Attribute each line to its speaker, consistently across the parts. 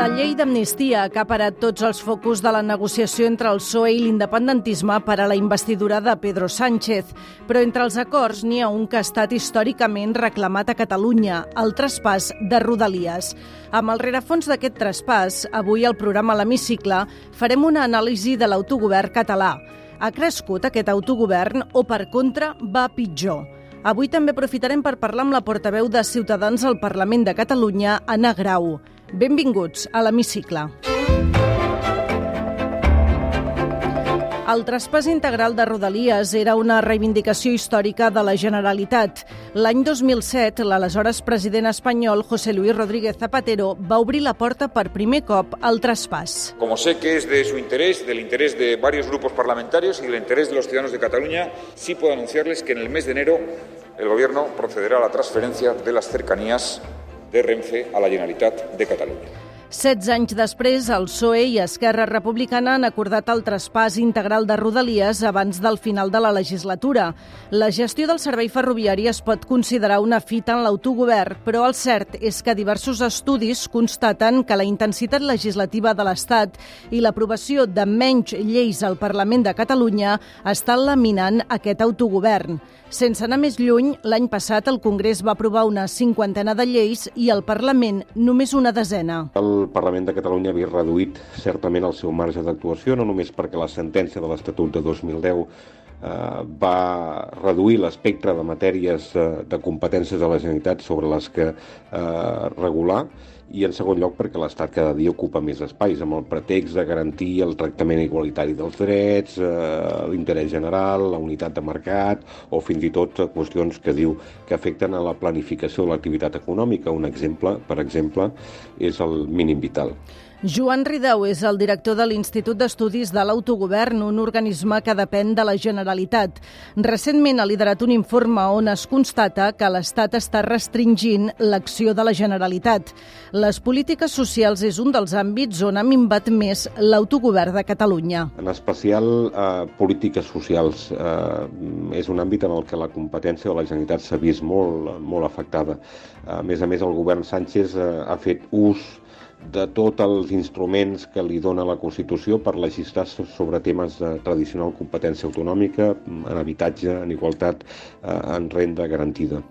Speaker 1: La llei d'amnistia ha acaparat tots els focus de la negociació entre el PSOE i l'independentisme per a la investidura de Pedro Sánchez. Però entre els acords n'hi ha un que ha estat històricament reclamat a Catalunya, el traspàs de Rodalies. Amb el rerefons d'aquest traspàs, avui al programa L'Hemicicle farem una anàlisi de l'autogovern català. Ha crescut aquest autogovern o, per contra, va pitjor? Avui també aprofitarem per parlar amb la portaveu de Ciutadans al Parlament de Catalunya, Anna Grau. Benvinguts a l'Hemicicle. El traspàs integral de Rodalies era una reivindicació històrica de la Generalitat. L'any 2007, l'aleshores president espanyol José Luis Rodríguez Zapatero va obrir la porta per primer cop al traspàs.
Speaker 2: Como sé que es de su interés, del interés de varios grupos parlamentarios y del interés de los ciudadanos de Cataluña, sí puedo anunciarles que en el mes de enero el Gobierno procederá a la transferencia de las cercanías de Renfe a la Generalitat de Catalunya.
Speaker 1: 16 anys després, el PSOE i Esquerra Republicana han acordat el traspàs integral de Rodalies abans del final de la legislatura. La gestió del servei ferroviari es pot considerar una fita en l'autogovern, però el cert és que diversos estudis constaten que la intensitat legislativa de l'Estat i l'aprovació de menys lleis al Parlament de Catalunya estan laminant aquest autogovern. Sense anar més lluny, l'any passat el Congrés va aprovar una cinquantena de lleis i el Parlament només una desena.
Speaker 3: El Parlament de Catalunya havia reduït certament el seu marge d'actuació, no només perquè la sentència de l'Estatut de 2010 eh, va reduir l'espectre de matèries eh, de competències de la Generalitat sobre les que eh, regular, i en segon lloc perquè l'Estat cada dia ocupa més espais amb el pretext de garantir el tractament igualitari dels drets, eh, l'interès general, la unitat de mercat o fins i tot qüestions que diu que afecten a la planificació de l'activitat econòmica. Un exemple, per exemple, és el mínim vital.
Speaker 1: Joan Rideu és el director de l'Institut d'Estudis de l'Autogovern, un organisme que depèn de la Generalitat. Recentment ha liderat un informe on es constata que l'Estat està restringint l'acció de la Generalitat. Les polítiques socials és un dels àmbits on ha minvat més l'autogovern de Catalunya.
Speaker 3: En especial, eh, polítiques socials. Eh, és un àmbit en el que la competència de la Generalitat s'ha vist molt, molt afectada. A més a més, el govern Sánchez eh, ha fet ús de tots els instruments que li dona la Constitució per legislar sobre temes de tradicional competència autonòmica, en habitatge, en igualtat, eh, en renda garantida.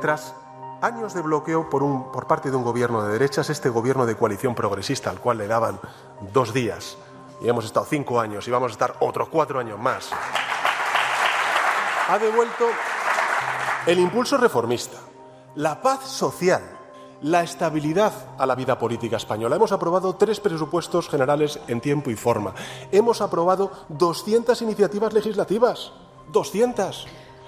Speaker 4: Tras años de bloqueo por, un, por parte de un gobierno de derechas, este gobierno de coalición progresista, al cual le daban dos días, y hemos estado cinco años y vamos a estar otros cuatro años más, ha devuelto el impulso reformista, la paz social, la estabilidad a la vida política española. Hemos aprobado tres presupuestos generales en tiempo y forma. Hemos aprobado 200 iniciativas legislativas. 200.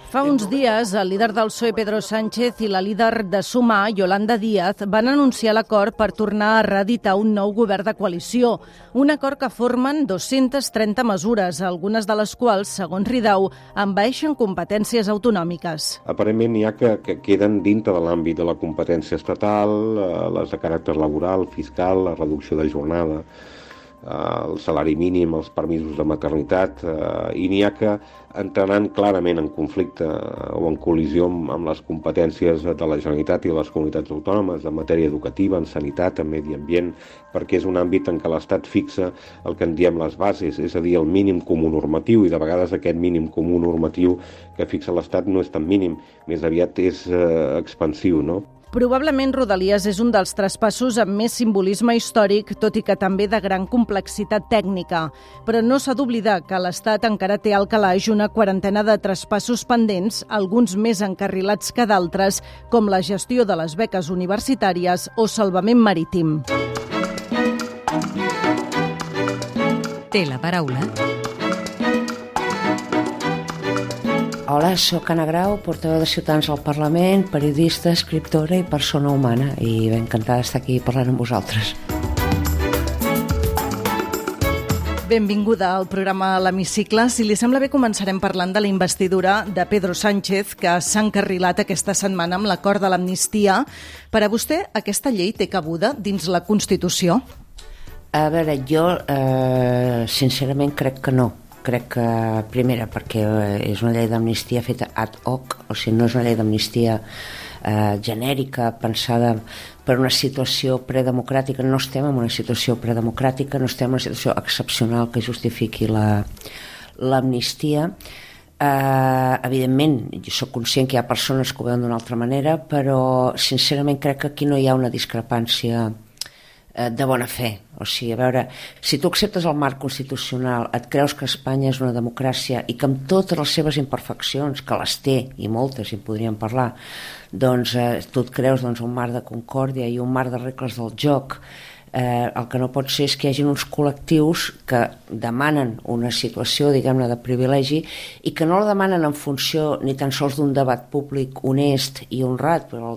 Speaker 1: Fa uns dies, el líder del PSOE, Pedro Sánchez, i la líder de Sumar, Yolanda Díaz, van anunciar l'acord per tornar a reeditar un nou govern de coalició. Un acord que formen 230 mesures, algunes de les quals, segons Ridau, envaeixen competències autonòmiques.
Speaker 3: Aparentment n'hi ha que, que queden dintre de l'àmbit de la competència estatal, eh, les de caràcter laboral, fiscal, la reducció de jornada, el salari mínim, els permisos de maternitat, eh, i n'hi ha que entraran clarament en conflicte o en col·lisió amb, amb les competències de la Generalitat i les comunitats autònomes en matèria educativa, en sanitat, en medi ambient, perquè és un àmbit en què l'Estat fixa el que en diem les bases, és a dir, el mínim comú normatiu, i de vegades aquest mínim comú normatiu que fixa l'Estat no és tan mínim, més aviat és eh, expansiu, no?
Speaker 1: Probablement Rodalies és un dels traspassos amb més simbolisme històric, tot i que també de gran complexitat tècnica. Però no s'ha d'oblidar que l'Estat encara té al calaix una quarantena de traspassos pendents, alguns més encarrilats que d'altres, com la gestió de les beques universitàries o salvament marítim.
Speaker 5: Té la paraula
Speaker 6: Hola, sóc Anna Grau, portaveu de Ciutadans al Parlament, periodista, escriptora i persona humana, i ben encantada d'estar aquí parlant amb vosaltres.
Speaker 1: Benvinguda al programa L'Hemicicle. Si li sembla bé, començarem parlant de la investidura de Pedro Sánchez, que s'ha encarrilat aquesta setmana amb l'acord de l'amnistia. Per a vostè, aquesta llei té cabuda dins la Constitució?
Speaker 6: A veure, jo eh, sincerament crec que no. Crec que, primera, perquè és una llei d'amnistia feta ad hoc, o sigui, no és una llei d'amnistia eh, genèrica, pensada per una situació predemocràtica, no estem en una situació predemocràtica, no estem en una situació excepcional que justifiqui l'amnistia. La, eh, evidentment, jo sóc conscient que hi ha persones que ho veuen d'una altra manera, però sincerament crec que aquí no hi ha una discrepància eh, de bona fe. O sigui, a veure, si tu acceptes el marc constitucional, et creus que Espanya és una democràcia i que amb totes les seves imperfeccions, que les té, i moltes, i en podríem parlar, doncs eh, tu et creus doncs, un marc de concòrdia i un marc de regles del joc eh, el que no pot ser és que hi hagi uns col·lectius que demanen una situació, diguem-ne, de privilegi i que no la demanen en funció ni tan sols d'un debat públic honest i honrat, però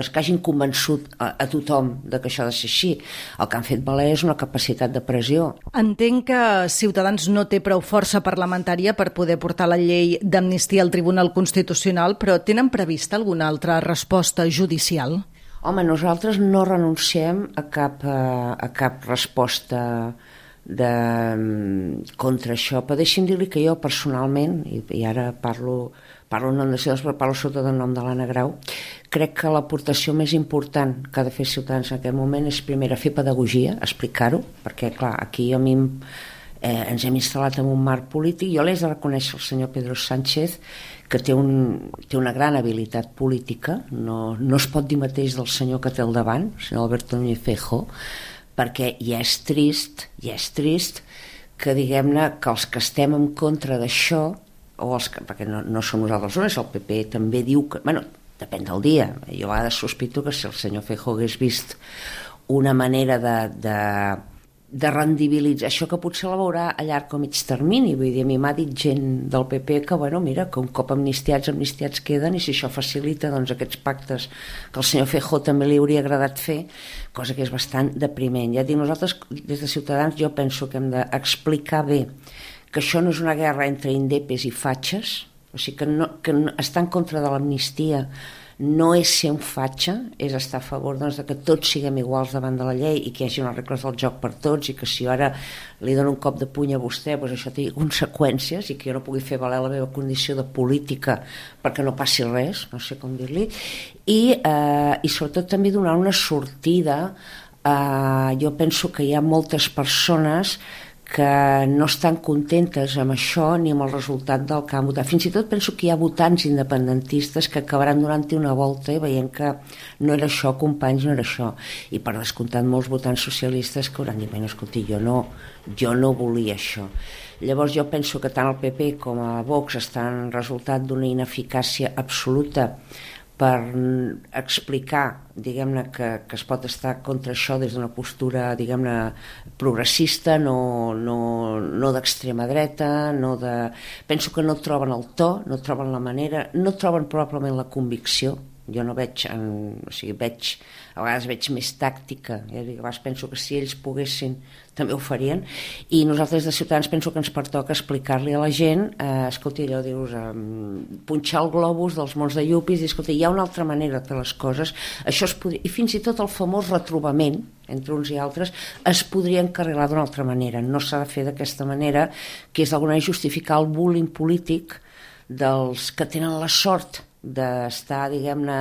Speaker 6: és que hagin convençut a, a tothom de que això ha de ser així. El que han fet valer és una capacitat de pressió.
Speaker 1: Entenc que Ciutadans no té prou força parlamentària per poder portar la llei d'amnistia al Tribunal Constitucional, però tenen prevista alguna altra resposta judicial?
Speaker 6: Home, nosaltres no renunciem a cap, a, a cap resposta de, contra això, però deixi'm dir-li que jo personalment, i, i ara parlo, parlo en nom de Ciutadans, però parlo sota del nom de l'Anna Grau, crec que l'aportació més important que ha de fer Ciutadans en aquest moment és primera fer pedagogia, explicar-ho, perquè clar, aquí a mi eh, ens hem instal·lat en un marc polític, jo l'he de reconèixer al senyor Pedro Sánchez que té, un, té una gran habilitat política, no, no es pot dir mateix del senyor que té al davant, el senyor Alberto Núñez Fejo, perquè ja és trist, ja és trist que diguem-ne que els que estem en contra d'això, o els que, perquè no, no som nosaltres només, el PP també diu que, bueno, depèn del dia, jo a vegades sospito que si el senyor Fejo hagués vist una manera de, de de rendibilitzar. Això que potser la veurà a llarg o mig termini. Vull dir, a mi m'ha dit gent del PP que bueno, mira, que un cop amnistiats amnistiats queden i si això facilita doncs, aquests pactes que el senyor Feijó també li hauria agradat fer cosa que és bastant depriment. Ja dic, nosaltres des de Ciutadans jo penso que hem d'explicar bé que això no és una guerra entre indepes i fatxes. O sigui que, no, que en contra de l'amnistia no és ser un fatxa, és estar a favor doncs, de que tots siguem iguals davant de la llei i que hi hagi unes regles del joc per tots i que si ara li dono un cop de puny a vostè doncs això tingui conseqüències i que jo no pugui fer valer la meva condició de política perquè no passi res, no sé com dir-li. I, eh, i sobretot també donar una sortida eh, jo penso que hi ha moltes persones que no estan contentes amb això ni amb el resultat del que han votat. Fins i tot penso que hi ha votants independentistes que acabaran donant-hi una volta i veient que no era això, companys, no era això. I per descomptat molts votants socialistes que hauran dit, bueno, escolti, jo no, jo no volia això. Llavors jo penso que tant el PP com a Vox estan resultat d'una ineficàcia absoluta per explicar diguem-ne que, que es pot estar contra això des d'una postura diguem-ne progressista no, no, no d'extrema dreta no de... penso que no troben el to no troben la manera no troben probablement la convicció jo no veig en, o sigui, veig a vegades veig més tàctica eh? a vegades penso que si ells poguessin també ho farien i nosaltres de Ciutadans penso que ens pertoca explicar-li a la gent eh, escolti, allò dius eh, punxar el globus dels mons de llupis i escolti, hi ha una altra manera de les coses això es podria, i fins i tot el famós retrobament entre uns i altres, es podria encarregar d'una altra manera. No s'ha de fer d'aquesta manera, que és d'alguna manera justificar el bullying polític dels que tenen la sort d'estar, diguem-ne,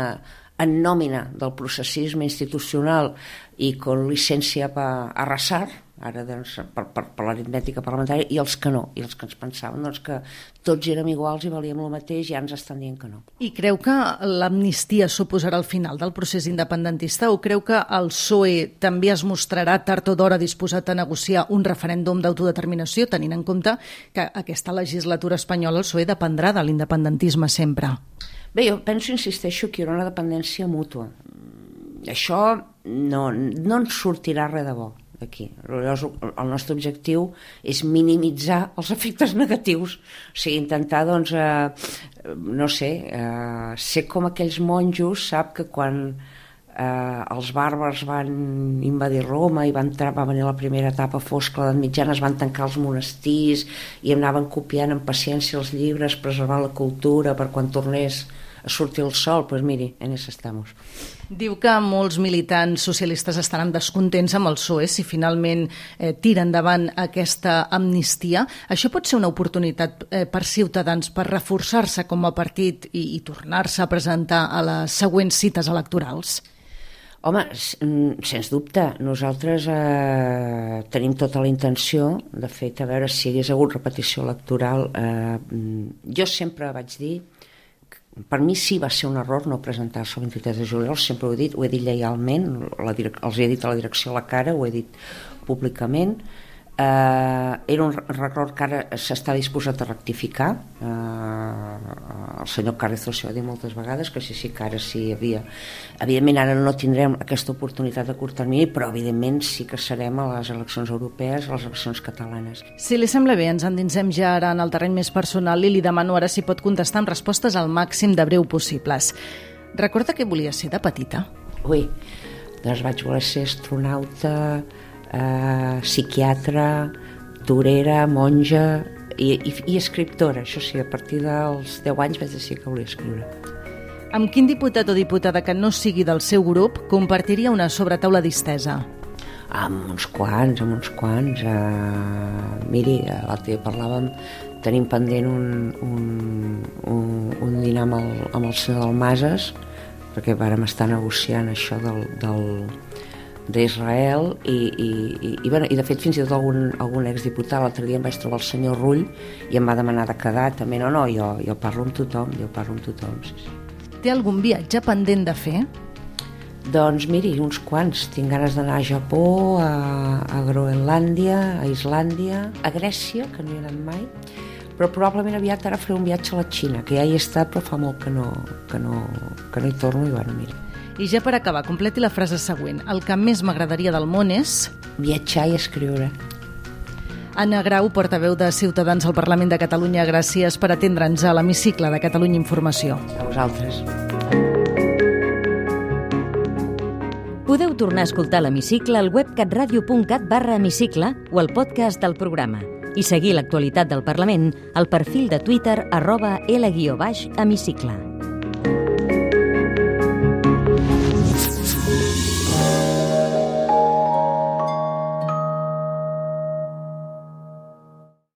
Speaker 6: en nòmina del processisme institucional i con llicència per arrasar, ara doncs, per, per, per l'aritmètica parlamentària, i els que no, i els que ens pensaven doncs, que tots érem iguals i valíem el mateix, ja ens estan dient que no.
Speaker 1: I creu que l'amnistia suposarà el final del procés independentista o creu que el PSOE també es mostrarà tard o d'hora disposat a negociar un referèndum d'autodeterminació, tenint en compte que aquesta legislatura espanyola el PSOE dependrà de l'independentisme sempre?
Speaker 6: Bé, jo penso, insisteixo, que hi haurà una dependència mútua. Això no, no ens sortirà res de bo d'aquí. El nostre objectiu és minimitzar els efectes negatius, o sigui, intentar, doncs, eh, no sé, eh, ser com aquells monjos, sap que quan eh, els bàrbars van invadir Roma i van entrar, va venir la primera etapa fosca, l'edat mitjana es van tancar els monestirs i anaven copiant amb paciència els llibres, preservant la cultura per quan tornés a sortir el sol, doncs pues miri, en això estem.
Speaker 1: Diu que molts militants socialistes estaran descontents amb el PSOE si finalment eh, tira endavant aquesta amnistia. Això pot ser una oportunitat eh, per Ciutadans per reforçar-se com a partit i, i tornar-se a presentar a les següents cites electorals?
Speaker 6: Home, mm, sens dubte, nosaltres eh, tenim tota la intenció, de fet, a veure si hi hagués hagut repetició electoral. Eh, mm, jo sempre vaig dir per mi sí va ser un error no presentar-se el 23 de juliol, sempre ho he dit, ho he dit lleialment, la els he dit a la direcció a la cara, ho he dit públicament, eh, era un error que ara s'està disposat a rectificar eh, el senyor Carrizo s'ho ha dit moltes vegades que sí, sí que ara sí hi havia evidentment ara no tindrem aquesta oportunitat a curt termini però evidentment sí que serem a les eleccions europees a les eleccions catalanes
Speaker 1: Si li sembla bé, ens endinsem ja ara en el terreny més personal i li demano ara si pot contestar amb respostes al màxim de breu possibles Recorda que volia ser de petita?
Speaker 6: Ui, doncs vaig voler ser astronauta eh, psiquiatra, torera, monja i, i, i escriptora. Això sí, a partir dels 10 anys vaig decidir que volia escriure.
Speaker 1: Amb quin diputat o diputada que no sigui del seu grup compartiria una sobretaula distesa?
Speaker 6: Amb uns quants, amb uns quants. Uh, miri, l'altre dia parlàvem, tenim pendent un, un, un, un dinar amb el, amb el senyor Dalmases, perquè vàrem estar negociant això del, del, d'Israel i, i, i, i, bueno, i de fet fins i tot algun, algun exdiputat l'altre dia em vaig trobar el senyor Rull i em va demanar de quedar també, no, no, jo, jo parlo amb tothom jo parlo amb tothom, sí, sí.
Speaker 1: Té algun viatge pendent de fer?
Speaker 6: Doncs miri, uns quants. Tinc ganes d'anar a Japó, a, a Groenlàndia, a Islàndia, a Grècia, que no hi he anat mai, però probablement aviat ara faré un viatge a la Xina, que ja hi he estat però fa molt que no, que no, que no hi torno i bueno, mira,
Speaker 1: i ja per acabar, completi la frase següent. El que més m'agradaria del món és...
Speaker 6: Viatjar i escriure.
Speaker 1: Anna Grau, portaveu de Ciutadans al Parlament de Catalunya, gràcies per atendre'ns a l'hemicicle de Catalunya Informació.
Speaker 6: A vosaltres.
Speaker 5: Podeu tornar a escoltar l'hemicicle al web catradio.cat barra hemicicle o al podcast del programa i seguir l'actualitat del Parlament al perfil de Twitter arroba L-hemicicle.